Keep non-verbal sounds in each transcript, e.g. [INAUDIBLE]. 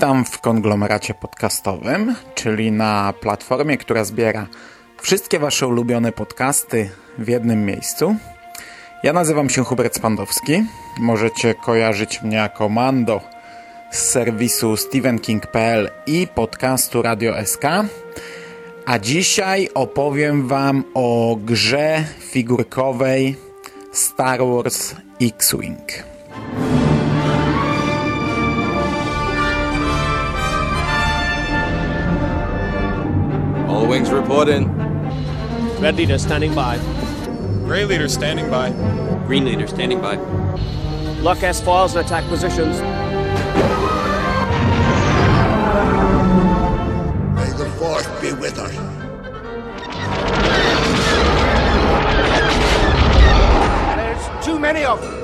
Witam w konglomeracie podcastowym, czyli na platformie, która zbiera wszystkie Wasze ulubione podcasty w jednym miejscu. Ja nazywam się Hubert Spandowski. Możecie kojarzyć mnie jako Mando z serwisu stevenking.pl i podcastu Radio SK. A dzisiaj opowiem Wam o grze figurkowej Star Wars X-Wing. Wings reporting. Red leader standing by. Gray leader standing by. Green leader standing by. Lock S files and attack positions. May the force be with us. There's too many of them.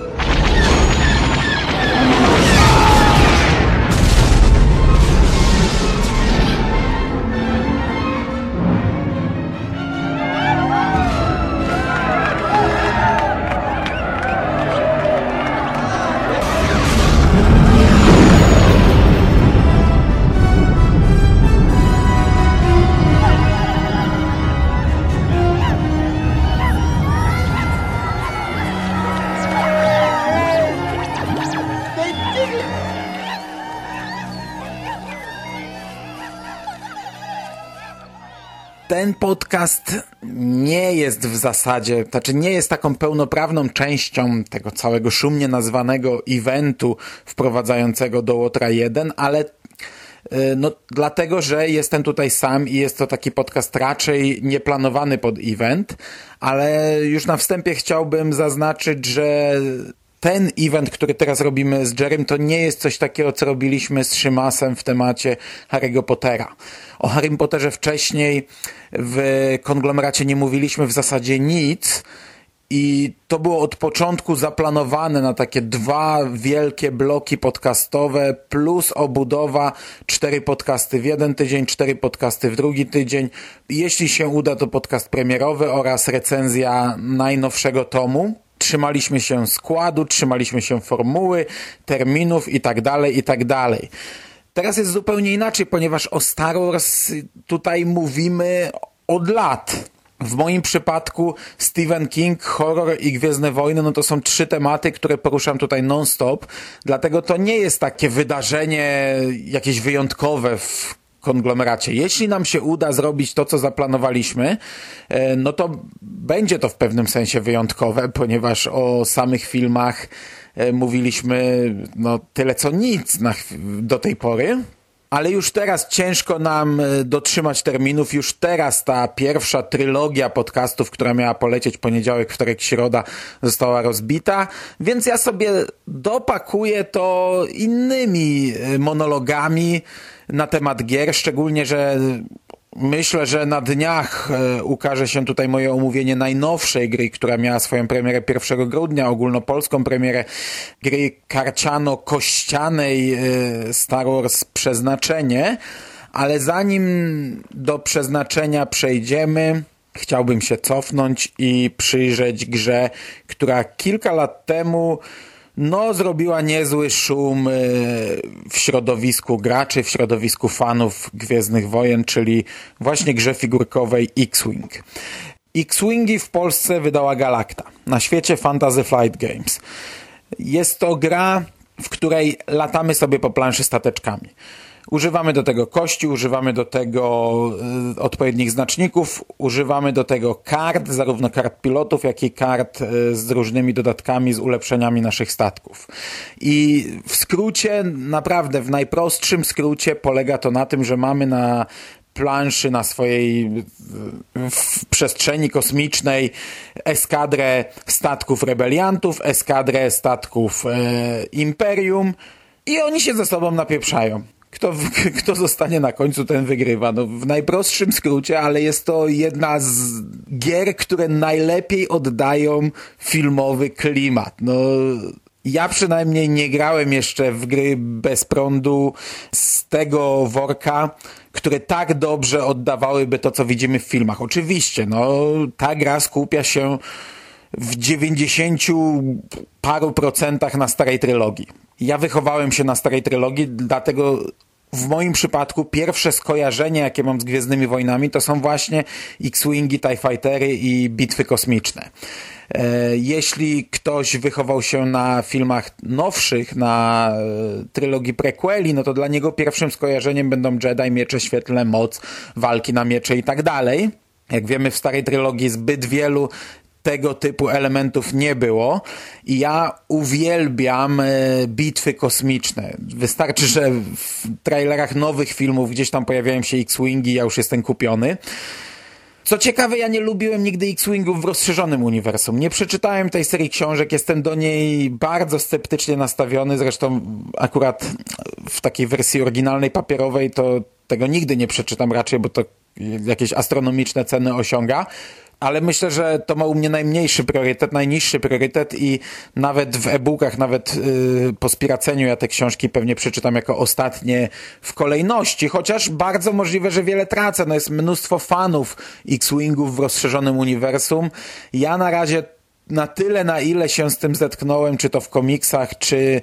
Ten podcast nie jest w zasadzie, znaczy nie jest taką pełnoprawną częścią tego całego szumnie nazwanego eventu wprowadzającego do Łotra 1, ale no, dlatego, że jestem tutaj sam i jest to taki podcast raczej nieplanowany pod event, ale już na wstępie chciałbym zaznaczyć, że ten event, który teraz robimy z Jerem, to nie jest coś takiego, co robiliśmy z Szymasem w temacie Harry'ego Pottera. O Harrym Potterze wcześniej w konglomeracie nie mówiliśmy w zasadzie nic i to było od początku zaplanowane na takie dwa wielkie bloki podcastowe plus obudowa cztery podcasty w jeden tydzień, cztery podcasty w drugi tydzień. Jeśli się uda, to podcast premierowy oraz recenzja najnowszego tomu trzymaliśmy się składu, trzymaliśmy się formuły, terminów i tak dalej, i tak. Teraz jest zupełnie inaczej, ponieważ o Star Wars tutaj mówimy od lat. W moim przypadku Stephen King, horror i Gwiezdne Wojny, no to są trzy tematy, które poruszam tutaj non-stop, dlatego to nie jest takie wydarzenie jakieś wyjątkowe w konglomeracie. Jeśli nam się uda zrobić to, co zaplanowaliśmy, no to będzie to w pewnym sensie wyjątkowe, ponieważ o samych filmach mówiliśmy no, tyle co nic na, do tej pory. Ale już teraz ciężko nam dotrzymać terminów. Już teraz ta pierwsza trylogia podcastów, która miała polecieć poniedziałek, wtorek, środa, została rozbita. Więc ja sobie dopakuję to innymi monologami na temat gier, szczególnie, że Myślę, że na dniach ukaże się tutaj moje omówienie najnowszej gry, która miała swoją premierę 1 grudnia, ogólnopolską premierę gry karciano-kościanej Star Wars Przeznaczenie, ale zanim do przeznaczenia przejdziemy, chciałbym się cofnąć i przyjrzeć grze, która kilka lat temu no zrobiła niezły szum e, w środowisku graczy, w środowisku fanów Gwiezdnych Wojen, czyli właśnie grze figurkowej X-Wing. X-Wingi w Polsce wydała Galacta, na świecie Fantasy Flight Games. Jest to gra, w której latamy sobie po planszy stateczkami. Używamy do tego kości, używamy do tego y, odpowiednich znaczników, używamy do tego kart, zarówno kart pilotów, jak i kart y, z różnymi dodatkami, z ulepszeniami naszych statków. I w skrócie, naprawdę w najprostszym skrócie polega to na tym, że mamy na planszy na swojej przestrzeni kosmicznej eskadrę statków rebeliantów, eskadrę statków e, Imperium i oni się ze sobą napieprzają. Kto, [LAUGHS] kto zostanie na końcu, ten wygrywa. No, w najprostszym skrócie, ale jest to jedna z gier, które najlepiej oddają filmowy klimat. No, ja przynajmniej nie grałem jeszcze w gry bez prądu z tego worka, które tak dobrze oddawałyby to, co widzimy w filmach. Oczywiście, no, ta gra skupia się w 90 paru procentach na starej trylogii. Ja wychowałem się na starej trylogii, dlatego w moim przypadku pierwsze skojarzenia, jakie mam z Gwiezdnymi Wojnami, to są właśnie X-Wingi, TIE Fightery i bitwy kosmiczne. E, jeśli ktoś wychował się na filmach nowszych, na e, trylogii prequeli, no to dla niego pierwszym skojarzeniem będą Jedi, miecze świetlne, moc, walki na miecze i tak dalej. Jak wiemy, w starej trylogii zbyt wielu tego typu elementów nie było i ja uwielbiam e, bitwy kosmiczne. Wystarczy, że w trailerach nowych filmów gdzieś tam pojawiają się X-Wingi, ja już jestem kupiony. Co ciekawe, ja nie lubiłem nigdy X-Wingów w rozszerzonym uniwersum. Nie przeczytałem tej serii książek, jestem do niej bardzo sceptycznie nastawiony, zresztą akurat w takiej wersji oryginalnej papierowej to tego nigdy nie przeczytam raczej, bo to jakieś astronomiczne ceny osiąga ale myślę, że to ma u mnie najmniejszy priorytet, najniższy priorytet i nawet w e-bookach, nawet yy, po spiraceniu ja te książki pewnie przeczytam jako ostatnie w kolejności, chociaż bardzo możliwe, że wiele tracę. No jest mnóstwo fanów X-Wingów w rozszerzonym uniwersum. Ja na razie na tyle, na ile się z tym zetknąłem, czy to w komiksach, czy,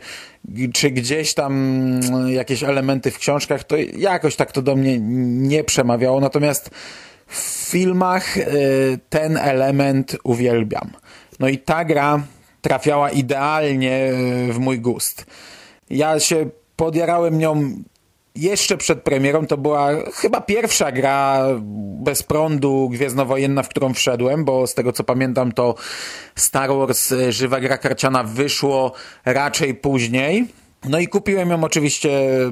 czy gdzieś tam jakieś elementy w książkach, to jakoś tak to do mnie nie przemawiało. Natomiast w filmach y, ten element uwielbiam. No i ta gra trafiała idealnie y, w mój gust. Ja się podjarałem nią jeszcze przed premierą. To była chyba pierwsza gra bez prądu gwiezdnowojenna, w którą wszedłem, bo z tego co pamiętam to Star Wars y, Żywa Gra Karciana wyszło raczej później. No i kupiłem ją oczywiście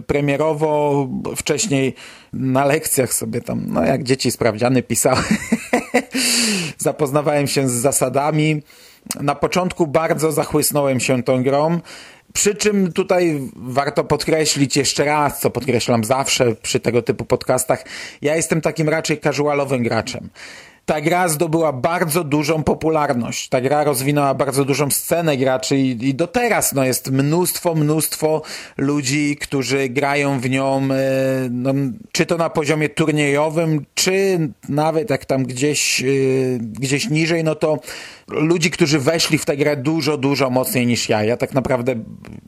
premierowo, wcześniej na lekcjach sobie tam, no jak dzieci sprawdziany pisałem. [LAUGHS] Zapoznawałem się z zasadami. Na początku bardzo zachłysnąłem się tą grą. Przy czym tutaj warto podkreślić jeszcze raz, co podkreślam zawsze przy tego typu podcastach, ja jestem takim raczej casualowym graczem ta gra zdobyła bardzo dużą popularność. Ta gra rozwinęła bardzo dużą scenę graczy i, i do teraz no, jest mnóstwo, mnóstwo ludzi, którzy grają w nią, e, no, czy to na poziomie turniejowym, czy nawet jak tam gdzieś, e, gdzieś niżej, no to ludzi, którzy weszli w tę grę dużo, dużo mocniej niż ja. Ja tak naprawdę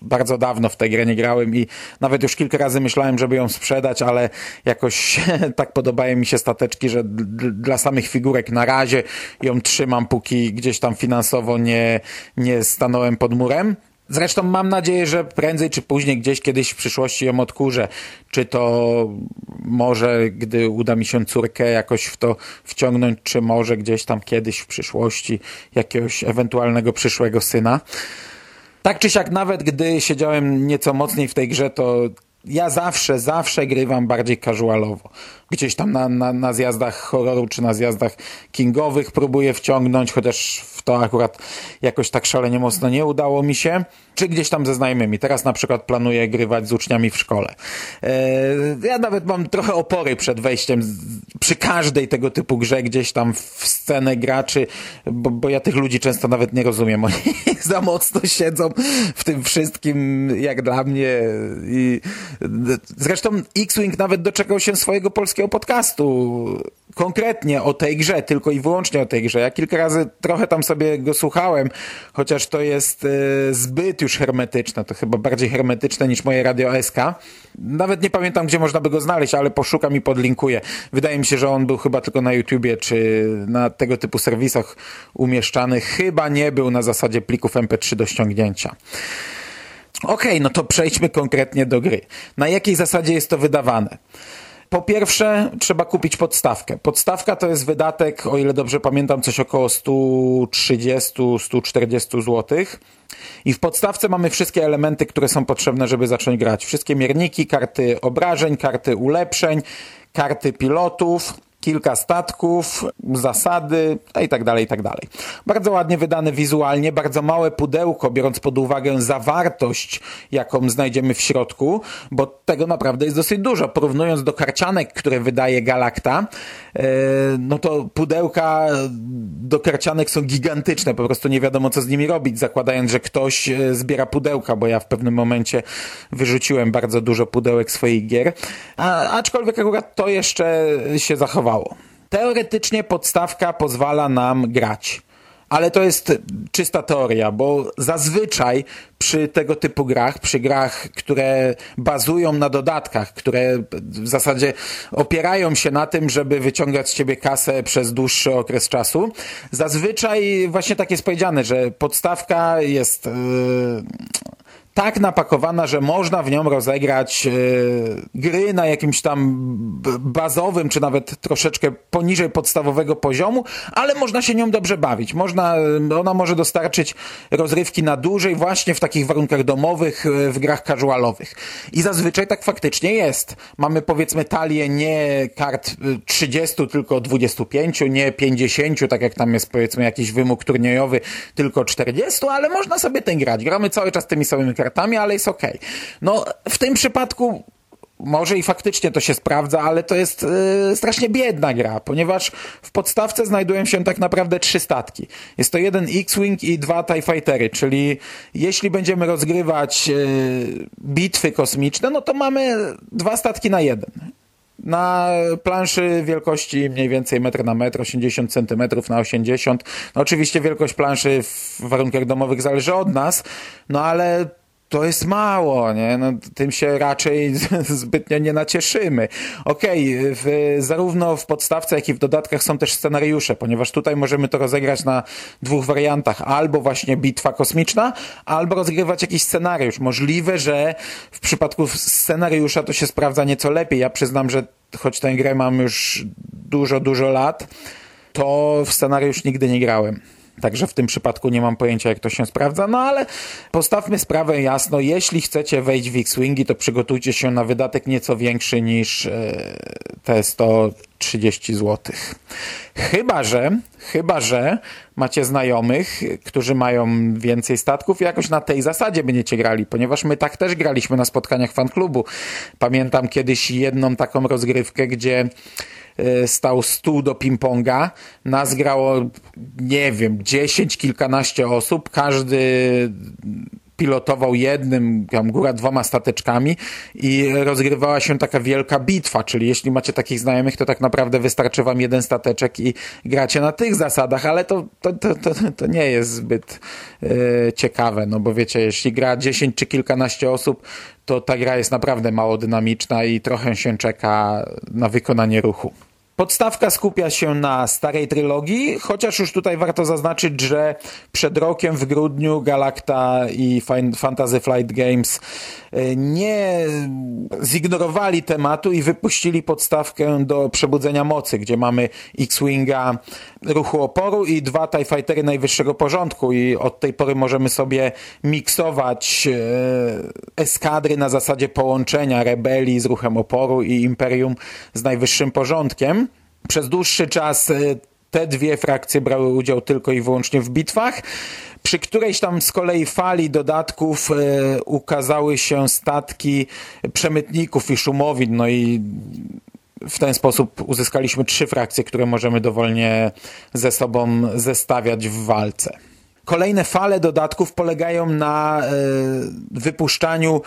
bardzo dawno w tę grę nie grałem i nawet już kilka razy myślałem, żeby ją sprzedać, ale jakoś [LAUGHS] tak podobają mi się stateczki, że dla samych figurek na razie ją trzymam, póki gdzieś tam finansowo nie, nie stanąłem pod murem. Zresztą mam nadzieję, że prędzej czy później gdzieś kiedyś w przyszłości ją odkurzę. Czy to może, gdy uda mi się córkę jakoś w to wciągnąć, czy może gdzieś tam kiedyś w przyszłości jakiegoś ewentualnego przyszłego syna. Tak czy siak, nawet gdy siedziałem nieco mocniej w tej grze, to ja zawsze, zawsze grywam bardziej casualowo. Gdzieś tam na, na, na zjazdach horroru czy na zjazdach kingowych próbuję wciągnąć, chociaż w to akurat jakoś tak szalenie mocno nie udało mi się. Czy gdzieś tam ze znajomymi. Teraz na przykład planuję grywać z uczniami w szkole. Eee, ja nawet mam trochę opory przed wejściem przy każdej tego typu grze gdzieś tam w scenę graczy, bo, bo ja tych ludzi często nawet nie rozumiem. Oni [LAUGHS] za mocno siedzą w tym wszystkim jak dla mnie i Zresztą X-Wing nawet doczekał się swojego polskiego podcastu konkretnie o tej grze, tylko i wyłącznie o tej grze. Ja kilka razy trochę tam sobie go słuchałem, chociaż to jest e, zbyt już hermetyczne, to chyba bardziej hermetyczne niż moje Radio SK. Nawet nie pamiętam, gdzie można by go znaleźć, ale poszukam i podlinkuję. Wydaje mi się, że on był chyba tylko na YouTubie, czy na tego typu serwisach umieszczany. Chyba nie był na zasadzie plików MP3 do ściągnięcia. Okej, no to przejdźmy konkretnie do gry. Na jakiej zasadzie jest to wydawane? Po pierwsze, trzeba kupić podstawkę. Podstawka to jest wydatek, o ile dobrze pamiętam, coś około 130-140 zł. I w podstawce mamy wszystkie elementy, które są potrzebne, żeby zacząć grać. Wszystkie mierniki, karty obrażeń, karty ulepszeń, karty pilotów kilka statków, zasady no i tak dalej, i tak dalej. Bardzo ładnie wydane wizualnie, bardzo małe pudełko, biorąc pod uwagę zawartość, jaką znajdziemy w środku, bo tego naprawdę jest dosyć dużo. Porównując do karcianek, które wydaje Galacta, e, no to pudełka do karcianek są gigantyczne, po prostu nie wiadomo co z nimi robić, zakładając, że ktoś e, zbiera pudełka, bo ja w pewnym momencie wyrzuciłem bardzo dużo pudełek swoich gier, A, aczkolwiek akurat to jeszcze się zachowało. Teoretycznie podstawka pozwala nam grać. Ale to jest czysta teoria, bo zazwyczaj przy tego typu grach, przy grach, które bazują na dodatkach, które w zasadzie opierają się na tym, żeby wyciągać z ciebie kasę przez dłuższy okres czasu, zazwyczaj właśnie tak jest powiedziane, że podstawka jest. Yy tak napakowana, że można w nią rozegrać yy, gry na jakimś tam bazowym, czy nawet troszeczkę poniżej podstawowego poziomu, ale można się nią dobrze bawić. Można, ona może dostarczyć rozrywki na dłużej właśnie w takich warunkach domowych, yy, w grach casualowych. I zazwyczaj tak faktycznie jest. Mamy powiedzmy talię nie kart 30, tylko 25, nie 50, tak jak tam jest powiedzmy jakiś wymóg turniejowy, tylko 40, ale można sobie ten grać. Gramy cały czas tymi samymi kartami, ale jest ok. No, w tym przypadku może i faktycznie to się sprawdza, ale to jest yy, strasznie biedna gra, ponieważ w podstawce znajdują się tak naprawdę trzy statki. Jest to jeden X-Wing i dwa TIE Fightery, czyli jeśli będziemy rozgrywać yy, bitwy kosmiczne, no to mamy dwa statki na jeden na planszy wielkości mniej więcej metr na metr, 80 cm na 80. No oczywiście wielkość planszy w warunkach domowych zależy od nas, no ale to jest mało, nie? No, tym się raczej [LAUGHS] zbytnio nie nacieszymy. Okej, okay, zarówno w podstawce, jak i w dodatkach są też scenariusze, ponieważ tutaj możemy to rozegrać na dwóch wariantach. Albo właśnie bitwa kosmiczna, albo rozgrywać jakiś scenariusz. Możliwe, że w przypadku scenariusza to się sprawdza nieco lepiej. Ja przyznam, że choć tę grę mam już dużo, dużo lat, to w scenariusz nigdy nie grałem. Także w tym przypadku nie mam pojęcia, jak to się sprawdza, no ale postawmy sprawę jasno. Jeśli chcecie wejść w X-Wingi, to przygotujcie się na wydatek nieco większy niż e, te 130 zł. Chyba, że, chyba, że macie znajomych, którzy mają więcej statków i jakoś na tej zasadzie będziecie grali, ponieważ my tak też graliśmy na spotkaniach fanklubu. Pamiętam kiedyś jedną taką rozgrywkę, gdzie stał stół do ping-ponga. Nas grało, nie wiem, dziesięć, kilkanaście osób. Każdy pilotował jednym, tam góra dwoma stateczkami i rozgrywała się taka wielka bitwa, czyli jeśli macie takich znajomych, to tak naprawdę wystarczy wam jeden stateczek i gracie na tych zasadach, ale to, to, to, to, to nie jest zbyt e, ciekawe, no bo wiecie, jeśli gra 10 czy kilkanaście osób, to ta gra jest naprawdę mało dynamiczna i trochę się czeka na wykonanie ruchu. Podstawka skupia się na starej trylogii, chociaż już tutaj warto zaznaczyć, że przed rokiem w grudniu Galacta i Fantasy Flight Games e, nie zignorowali tematu i wypuścili podstawkę do Przebudzenia Mocy, gdzie mamy X-Winga ruchu oporu i dwa TIE Fightery najwyższego porządku i od tej pory możemy sobie miksować e, eskadry na zasadzie połączenia rebelii z ruchem oporu i imperium z najwyższym porządkiem. Przez dłuższy czas e, te dwie frakcje brały udział tylko i wyłącznie w bitwach. Przy którejś tam z kolei fali dodatków e, ukazały się statki przemytników i szumowin, no i w ten sposób uzyskaliśmy trzy frakcje, które możemy dowolnie ze sobą zestawiać w walce. Kolejne fale dodatków polegają na e, wypuszczaniu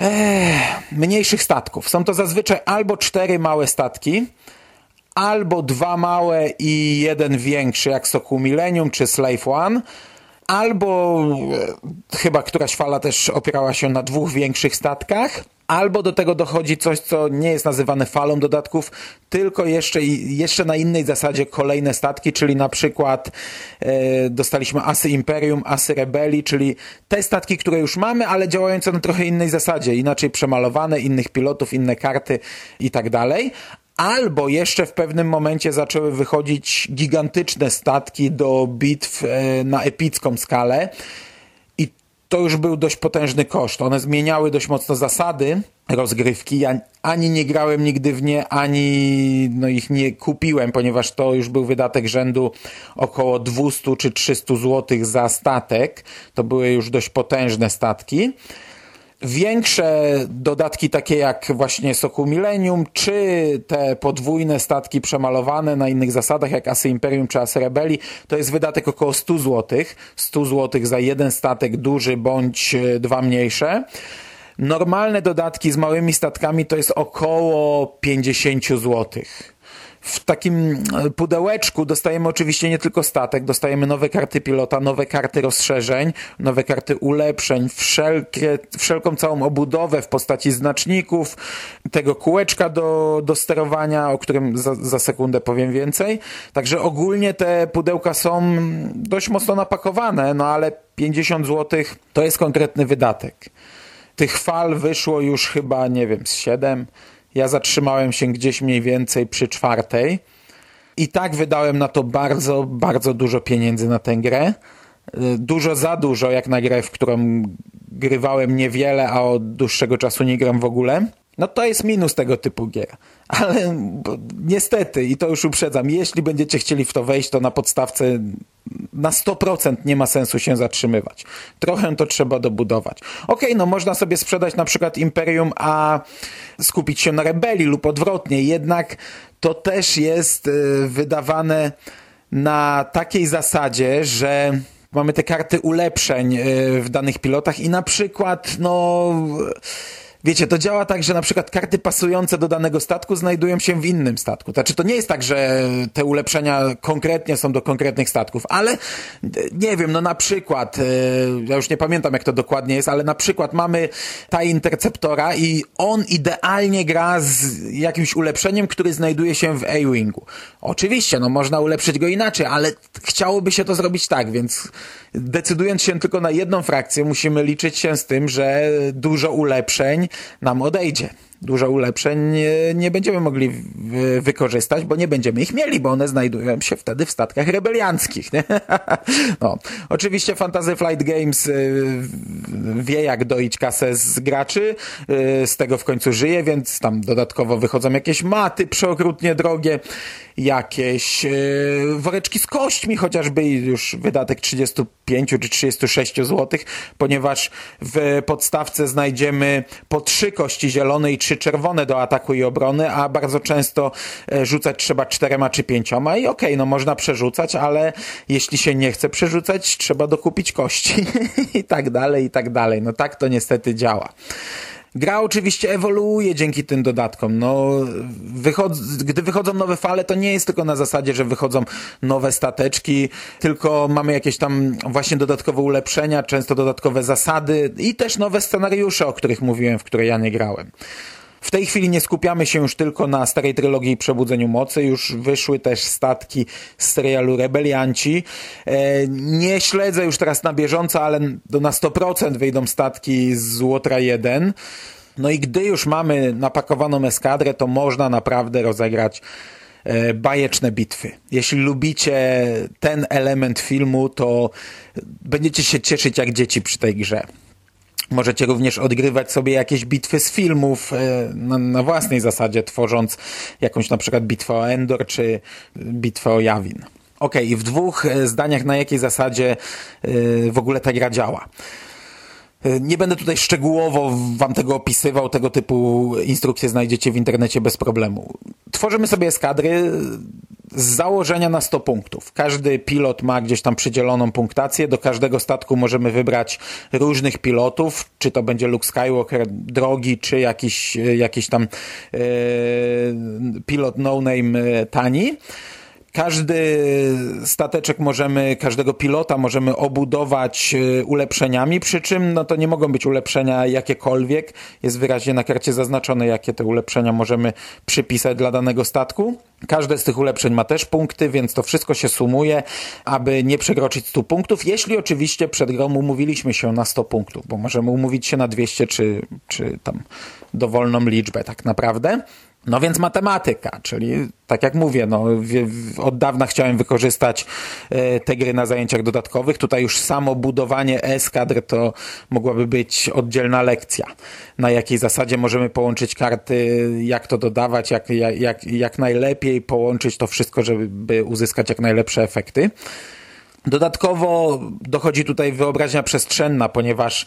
e, mniejszych statków. Są to zazwyczaj albo cztery małe statki, albo dwa małe i jeden większy, jak Soku Millennium czy Slave One, albo e, chyba któraś fala też opierała się na dwóch większych statkach, albo do tego dochodzi coś, co nie jest nazywane falą dodatków, tylko jeszcze, jeszcze na innej zasadzie kolejne statki, czyli na przykład e, dostaliśmy Asy Imperium, Asy Rebelii, czyli te statki, które już mamy, ale działające na trochę innej zasadzie, inaczej przemalowane, innych pilotów, inne karty i tak dalej. Albo jeszcze w pewnym momencie zaczęły wychodzić gigantyczne statki do bitw e, na epicką skalę. I to już był dość potężny koszt. One zmieniały dość mocno zasady rozgrywki. Ja ani nie grałem nigdy w nie, ani no, ich nie kupiłem, ponieważ to już był wydatek rzędu około 200 czy 300 zł za statek. To były już dość potężne statki. Większe dodatki takie jak właśnie Soku Millennium, czy te podwójne statki przemalowane na innych zasadach jak Asy Imperium czy Asy Rebelii, to jest wydatek około 100 zł. 100 zł za jeden statek duży bądź e, dwa mniejsze. Normalne dodatki z małymi statkami to jest około 50 złotych. W takim e, pudełeczku dostajemy oczywiście nie tylko statek, dostajemy nowe karty pilota, nowe karty rozszerzeń, nowe karty ulepszeń, wszelkie, wszelką całą obudowę w postaci znaczników, tego kółeczka do, do sterowania, o którym za, za sekundę powiem więcej. Także ogólnie te pudełka są dość mocno napakowane, no ale 50 zł to jest konkretny wydatek. Tych fal wyszło już chyba, nie wiem, z 7. Ja zatrzymałem się gdzieś mniej więcej przy czwartej. I tak wydałem na to bardzo, bardzo dużo pieniędzy na tę grę. Y, Dużo za dużo, jak na grę, w którą grywałem niewiele, a od dłuższego czasu nie gram w ogóle. No to jest minus tego typu gier. [LAUGHS] Ale niestety, i to już uprzedzam, jeśli będziecie chcieli w to wejść, to na podstawce na 100% nie ma sensu się zatrzymywać. Trochę to trzeba dobudować. Okej, no można sobie sprzedać na przykład Imperium, a skupić się na rebelii lub odwrotnie. Jednak to też jest y, wydawane na takiej zasadzie, że mamy te karty ulepszeń y, w danych pilotach i na przykład, no... Wiecie, to działa tak, że na przykład karty pasujące do danego statku znajdują się w innym statku. Znaczy, to nie jest tak, że te ulepszenia konkretnie są do konkretnych statków, ale e, nie wiem, no na przykład, e, ja już nie pamiętam jak to dokładnie jest, ale na przykład mamy ta Interceptora i on idealnie gra z jakimś ulepszeniem, który znajduje się w A-Wingu. Oczywiście, no można ulepszyć go inaczej, ale chciałoby się to zrobić tak, więc decydując się tylko na jedną frakcję, musimy liczyć się z tym, że dużo ulepszeń nam odejdzie. Dużo ulepszeń nie, będziemy mogli wy- wykorzystać, bo nie będziemy ich mieli, bo one znajdują się wtedy w statkach rebelianckich. Nie? [LAUGHS] No. Oczywiście Fantasy Flight Games y, wie, jak doić kasę z graczy, y, z tego w końcu żyje, więc tam dodatkowo wychodzą jakieś maty przeokrutnie drogie, jakieś y, woreczki z kośćmi, chociażby i już wydatek 35 czy 36 zł, ponieważ w podstawce znajdziemy po trzy kości zielone i trzy czerwone do ataku i obrony, a bardzo często e, rzucać trzeba czterema czy pięcioma i okej, no można przerzucać, ale jeśli się nie chce przerzucać, trzeba dokupić kości [LAUGHS] i tak dalej, i tak dalej. No tak to niestety działa. Gra oczywiście ewoluuje dzięki tym dodatkom. No, wychod- gdy wychodzą nowe fale, to nie jest tylko na zasadzie, że wychodzą nowe stateczki, tylko mamy jakieś tam właśnie dodatkowe ulepszenia, często dodatkowe zasady i też nowe scenariusze, o których mówiłem, w które ja nie grałem. W tej chwili nie skupiamy się już tylko na starej trylogii Przebudzeniu Mocy, już wyszły też statki z serialu Rebelianci. E, nie śledzę już teraz na bieżąco, ale na 100% wyjdą statki z Łotra 1. No i gdy już mamy napakowaną eskadrę, to można naprawdę rozegrać e, bajeczne bitwy. Jeśli lubicie ten element filmu, to będziecie się cieszyć jak dzieci przy tej grze. Możecie również odgrywać sobie jakieś bitwy z filmów e, na, na własnej zasadzie, tworząc jakąś na przykład bitwę o Endor czy bitwę o Jawin. Okej, i w dwóch e, zdaniach na jakiej zasadzie e, w ogóle ta gra działa. Nie będę tutaj szczegółowo wam tego opisywał, tego typu instrukcje znajdziecie w internecie bez problemu. Tworzymy sobie eskadry, z założenia na 100 punktów. Każdy pilot ma gdzieś tam przydzieloną punktację. Do każdego statku możemy wybrać różnych pilotów, czy to będzie Luke Skywalker drogi, czy jakiś, jakiś tam e, pilot no-name e, tani. Każdy stateczek możemy, każdego pilota możemy obudować e, ulepszeniami, przy czym no to nie mogą być ulepszenia jakiekolwiek. Jest wyraźnie na karcie zaznaczone, jakie te ulepszenia możemy przypisać dla danego statku. Każde z tych ulepszeń ma też punkty, więc to wszystko się sumuje, aby nie przekroczyć 100 punktów, jeśli oczywiście przed grą umówiliśmy się na 100 punktów, bo możemy umówić się na 200 czy, czy tam dowolną liczbę tak naprawdę. No więc matematyka, czyli tak jak mówię, no, od dawna chciałem wykorzystać e, te gry na zajęciach dodatkowych. Tutaj już samo budowanie eskadr to mogłaby być oddzielna lekcja. Na jakiej zasadzie możemy połączyć karty, jak to dodawać, jak, jak, jak najlepiej połączyć to wszystko, żeby uzyskać jak najlepsze efekty. Dodatkowo dochodzi tutaj wyobraźnia przestrzenna, ponieważ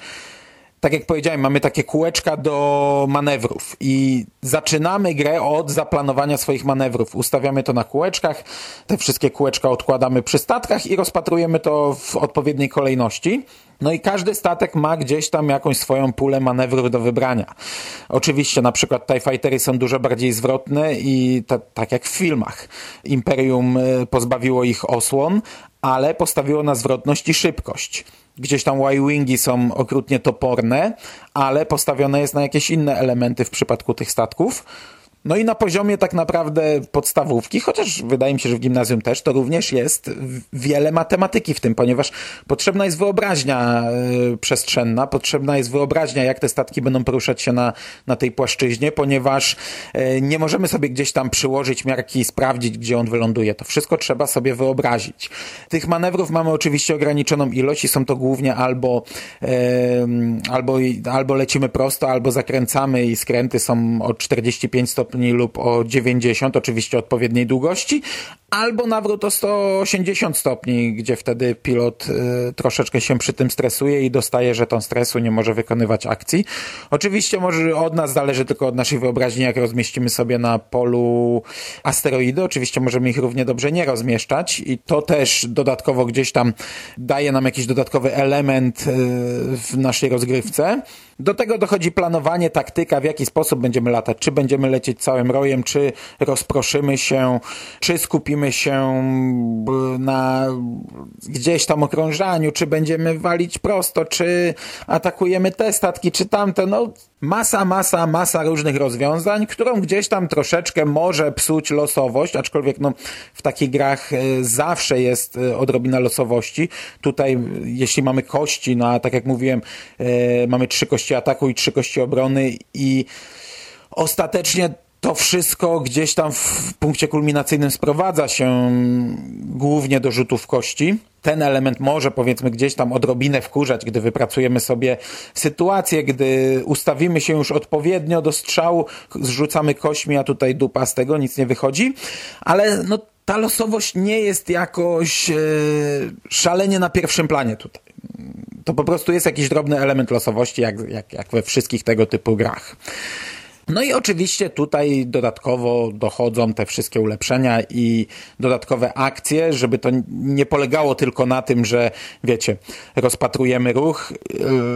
tak jak powiedziałem, mamy takie kółeczka do manewrów i zaczynamy grę od zaplanowania swoich manewrów. Ustawiamy to na kółeczkach, te wszystkie kółeczka odkładamy przy statkach i rozpatrujemy to w odpowiedniej kolejności. No i każdy statek ma gdzieś tam jakąś swoją pulę manewrów do wybrania. Oczywiście na przykład TIE Fightery są dużo bardziej zwrotne i ta, tak jak w filmach. Imperium y, pozbawiło ich osłon, ale postawiło na zwrotność i szybkość. Gdzieś tam Y-Wingi są okrutnie toporne, ale postawione jest na jakieś inne elementy w przypadku tych statków. No i na poziomie tak naprawdę podstawówki, chociaż wydaje mi się, że w gimnazjum też, to również jest wiele matematyki w tym, ponieważ potrzebna jest wyobraźnia y, przestrzenna, potrzebna jest wyobraźnia, jak te statki będą poruszać się na, na tej płaszczyźnie, ponieważ y, nie możemy sobie gdzieś tam przyłożyć miarki i sprawdzić, gdzie on wyląduje. To wszystko trzeba sobie wyobrazić. Tych manewrów mamy oczywiście ograniczoną ilość i są to głównie albo, y, albo, albo lecimy prosto, albo zakręcamy i skręty są od 45 stopni stopni lub o 90, oczywiście odpowiedniej długości, albo nawrót o 180 stopni, gdzie wtedy pilot y, troszeczkę się przy tym stresuje i dostaje żeton stresu, nie może wykonywać akcji. Oczywiście może od nas zależy tylko od naszej wyobraźni, jak rozmieścimy sobie na polu asteroidy. Oczywiście możemy ich równie dobrze nie rozmieszczać i to też dodatkowo gdzieś tam daje nam jakiś dodatkowy element y, w naszej rozgrywce. Do tego dochodzi planowanie, taktyka, w jaki sposób będziemy latać. Czy będziemy lecieć całym rojem, czy rozproszymy się, czy skupimy się na gdzieś tam okrążaniu, czy będziemy walić prosto, czy atakujemy te statki, czy tamte. No, masa, masa, masa różnych rozwiązań, którą gdzieś tam troszeczkę może psuć losowość, aczkolwiek no, w takich grach e, zawsze jest e, odrobina losowości. Tutaj, jeśli mamy kości, no a tak jak mówiłem, e, mamy trzy kości ataku i trzy kości obrony i ostatecznie to wszystko gdzieś tam w punkcie kulminacyjnym sprowadza się głównie do rzutów kości. Ten element może powiedzmy gdzieś tam odrobinę wkurzać, gdy wypracujemy sobie sytuację, gdy ustawimy się już odpowiednio do strzału, zrzucamy kośmi, a tutaj dupa z tego, nic nie wychodzi. Ale no, ta losowość nie jest jakoś e, szalenie na pierwszym planie tutaj. To po prostu jest jakiś drobny element losowości, jak, jak, jak we wszystkich tego typu grach. No i oczywiście tutaj dodatkowo dochodzą te wszystkie ulepszenia i dodatkowe akcje, żeby to nie polegało tylko na tym, że wiecie, rozpatrujemy ruch,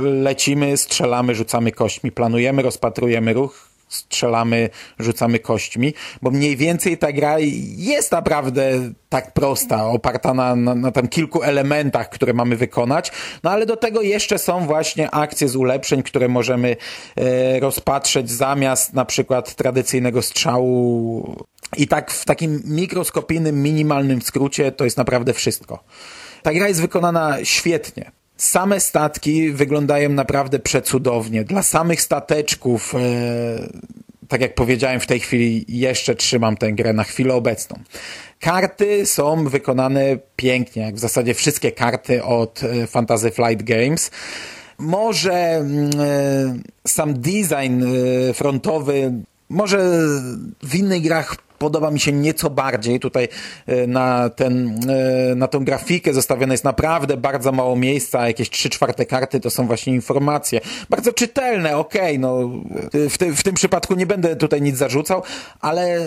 lecimy, strzelamy, rzucamy kośćmi, planujemy, rozpatrujemy ruch, strzelamy, rzucamy kośćmi, bo mniej więcej ta gra jest naprawdę tak prosta, oparta na, na, na tam kilku elementach, które mamy wykonać, no ale do tego jeszcze są właśnie akcje z ulepszeń, które możemy e, rozpatrzeć zamiast na przykład tradycyjnego strzału i tak w takim mikroskopijnym, minimalnym skrócie to jest naprawdę wszystko. Ta gra jest wykonana świetnie. Same statki wyglądają naprawdę przecudownie. Dla samych stateczków, e, tak jak powiedziałem, w tej chwili jeszcze trzymam tę grę na chwilę obecną. Karty są wykonane pięknie, jak w zasadzie wszystkie karty od e, Fantasy Flight Games. Może mm, e, sam design frontowy, może w innych grach podoba mi się nieco bardziej. Tutaj e, na, ten, e, na tą grafikę zostawione jest naprawdę bardzo mało miejsca, jakieś trzy czwarte karty to są właśnie informacje. Bardzo czytelne, okej, okay, no w, ty, w tym przypadku nie będę tutaj nic zarzucał, ale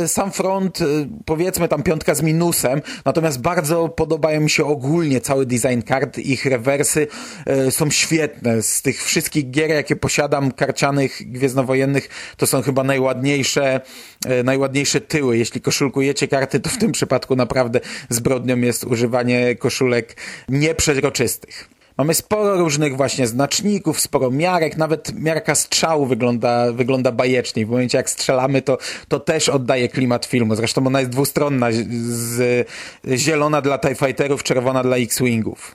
yy, sam front, powiedzmy tam piątka z minusem, natomiast bardzo podobają mi się ogólnie cały design kart, ich rewersy yy, są świetne. Z tych wszystkich gier, jakie posiadam, karcianych, gwiezdnowojennych, to są chyba najładniejsze, najładniejsze tyły. Jeśli koszulkujecie karty, to w tym przypadku naprawdę zbrodnią jest używanie koszulek nieprzeźroczystych. Mamy sporo różnych właśnie znaczników, sporo miarek, nawet miarka strzału wygląda, wygląda bajecznie. W momencie jak strzelamy, to, to też oddaje klimat filmu. Zresztą ona jest dwustronna, z, zielona dla TIE Fighterów, czerwona dla X-Wingów.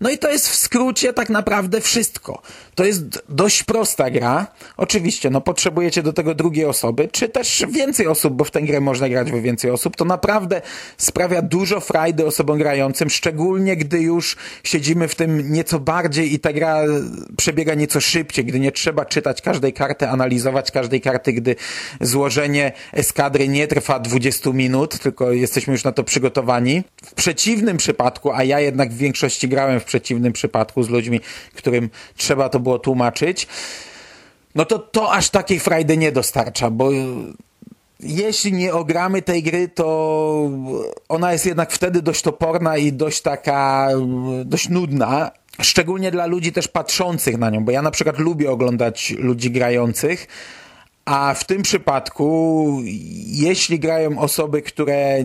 No i to jest w skrócie tak naprawdę wszystko. To jest dość prosta gra. Oczywiście, no potrzebujecie do tego drugiej osoby, czy też więcej osób, bo w tę grę można grać we więcej osób. To naprawdę sprawia dużo frajdy osobom grającym, szczególnie gdy już siedzimy w tym nieco bardziej i ta gra przebiega nieco szybciej, gdy nie trzeba czytać każdej karty, analizować każdej karty, gdy złożenie eskadry nie trwa 20 minut, tylko jesteśmy już na to przygotowani. W przeciwnym przypadku, a ja jednak w większości grałem w przeciwnym przypadku z ludźmi, którym trzeba to było tłumaczyć, no to to aż takiej frajdy nie dostarcza, bo jeśli nie ogramy tej gry, to ona jest jednak wtedy dość toporna i dość taka, dość nudna. Szczególnie dla ludzi też patrzących na nią, bo ja na przykład lubię oglądać ludzi grających, a w tym przypadku, jeśli grają osoby, które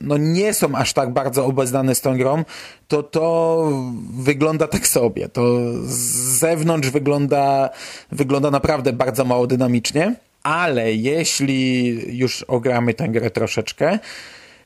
no nie są aż tak bardzo obeznane z tą grą, to to wygląda tak sobie. To z zewnątrz wygląda, wygląda naprawdę bardzo mało dynamicznie, ale jeśli już ogramy tę grę troszeczkę,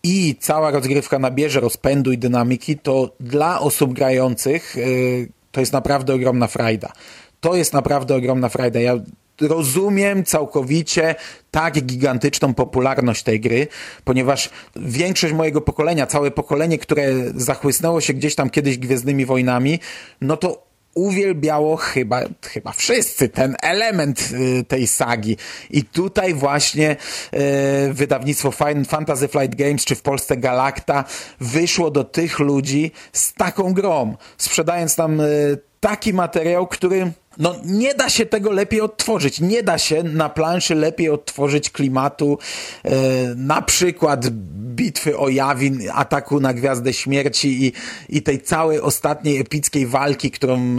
i cała rozgrywka nabierze rozpędu i dynamiki, to dla osób grających yy, to jest naprawdę ogromna frajda. To jest naprawdę ogromna frajda. Ja rozumiem całkowicie tak gigantyczną popularność tej gry, ponieważ większość mojego pokolenia, całe pokolenie, które zachłysnęło się gdzieś tam kiedyś Gwiezdnymi Wojnami, no to uwielbiało chyba, chyba wszyscy ten element y, tej sagi. I tutaj właśnie y, wydawnictwo Fantasy Flight Games, czy w Polsce Galacta, wyszło do tych ludzi z taką grą, sprzedając nam y, taki materiał, który no nie da się tego lepiej odtworzyć. Nie da się na planszy lepiej odtworzyć klimatu e, na przykład bitwy o Jawin, ataku na Gwiazdę Śmierci i, i tej całej ostatniej epickiej walki, którą e,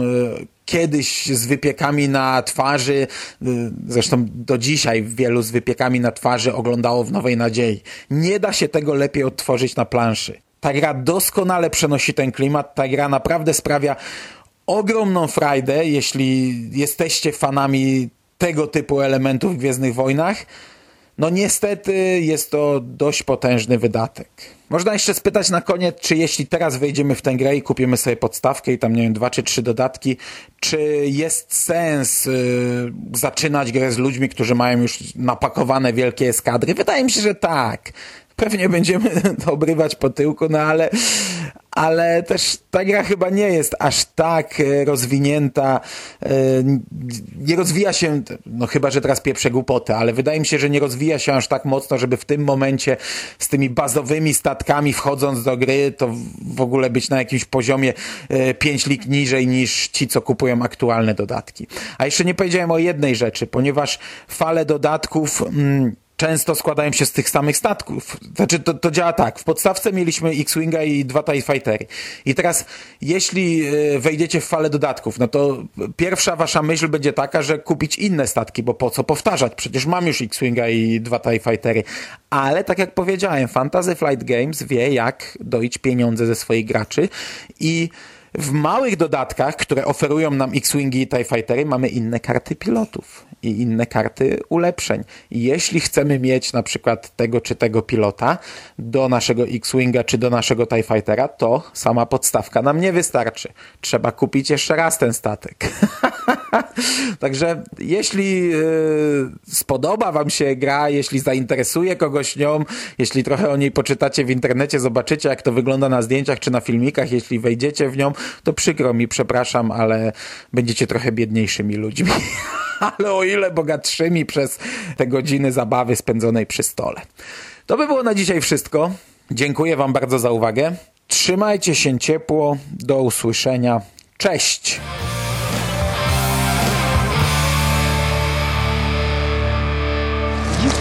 kiedyś z wypiekami na twarzy, e, zresztą do dzisiaj wielu z wypiekami na twarzy oglądało w Nowej Nadziei. Nie da się tego lepiej odtworzyć na planszy. Ta gra doskonale przenosi ten klimat, ta gra naprawdę sprawia ogromną frajdę, jeśli jesteście fanami tego typu elementów w Gwiezdnych Wojnach. No niestety jest to dość potężny wydatek. Można jeszcze spytać na koniec, czy jeśli teraz wejdziemy w tę grę i kupimy sobie podstawkę i tam, nie wiem, dwa czy trzy dodatki, czy jest sens yy, zaczynać grę z ludźmi, którzy mają już napakowane wielkie eskadry? Wydaje mi się, że tak. Pewnie będziemy [LAUGHS] to obrywać po tyłku, no ale ale też ta gra chyba nie jest aż tak e, rozwinięta, e, nie rozwija się, no chyba, że teraz pieprzę głupoty, ale wydaje mi się, że nie rozwija się aż tak mocno, żeby w tym momencie z tymi bazowymi statkami wchodząc do gry, to w ogóle być na jakimś poziomie 5 e, lig niżej niż ci, co kupują aktualne dodatki. A jeszcze nie powiedziałem o jednej rzeczy, ponieważ fale dodatków... Mm, często składają się z tych samych statków. Znaczy, to, to działa tak. W podstawce mieliśmy X-Winga i dwa TIE Fightery. I teraz, jeśli e, wejdziecie w falę dodatków, no to pierwsza wasza myśl będzie taka, że kupić inne statki, bo po co powtarzać? Przecież mam już X-Winga i dwa TIE Fightery. Ale, tak jak powiedziałem, Fantasy Flight Games wie, jak doić pieniądze ze swoich graczy i w małych dodatkach, które oferują nam X-Wingi i TIE Fightery, mamy inne karty pilotów i inne karty ulepszeń. Jeśli chcemy mieć na przykład tego czy tego pilota do naszego X-Winga czy do naszego TIE Fightera, to sama podstawka nam nie wystarczy. Trzeba kupić jeszcze raz ten statek. [LAUGHS] [LAUGHS] Także jeśli yy, spodoba wam się gra, jeśli zainteresuje kogoś nią, jeśli trochę o niej poczytacie w internecie, zobaczycie jak to wygląda na zdjęciach czy na filmikach, jeśli wejdziecie w nią, to przykro mi, przepraszam, ale będziecie trochę biedniejszymi ludźmi. [LAUGHS] ale o ile bogatszymi przez te godziny zabawy spędzonej przy stole. To by było na dzisiaj wszystko. Dziękuję wam bardzo za uwagę. Trzymajcie się ciepło. Do usłyszenia. Cześć!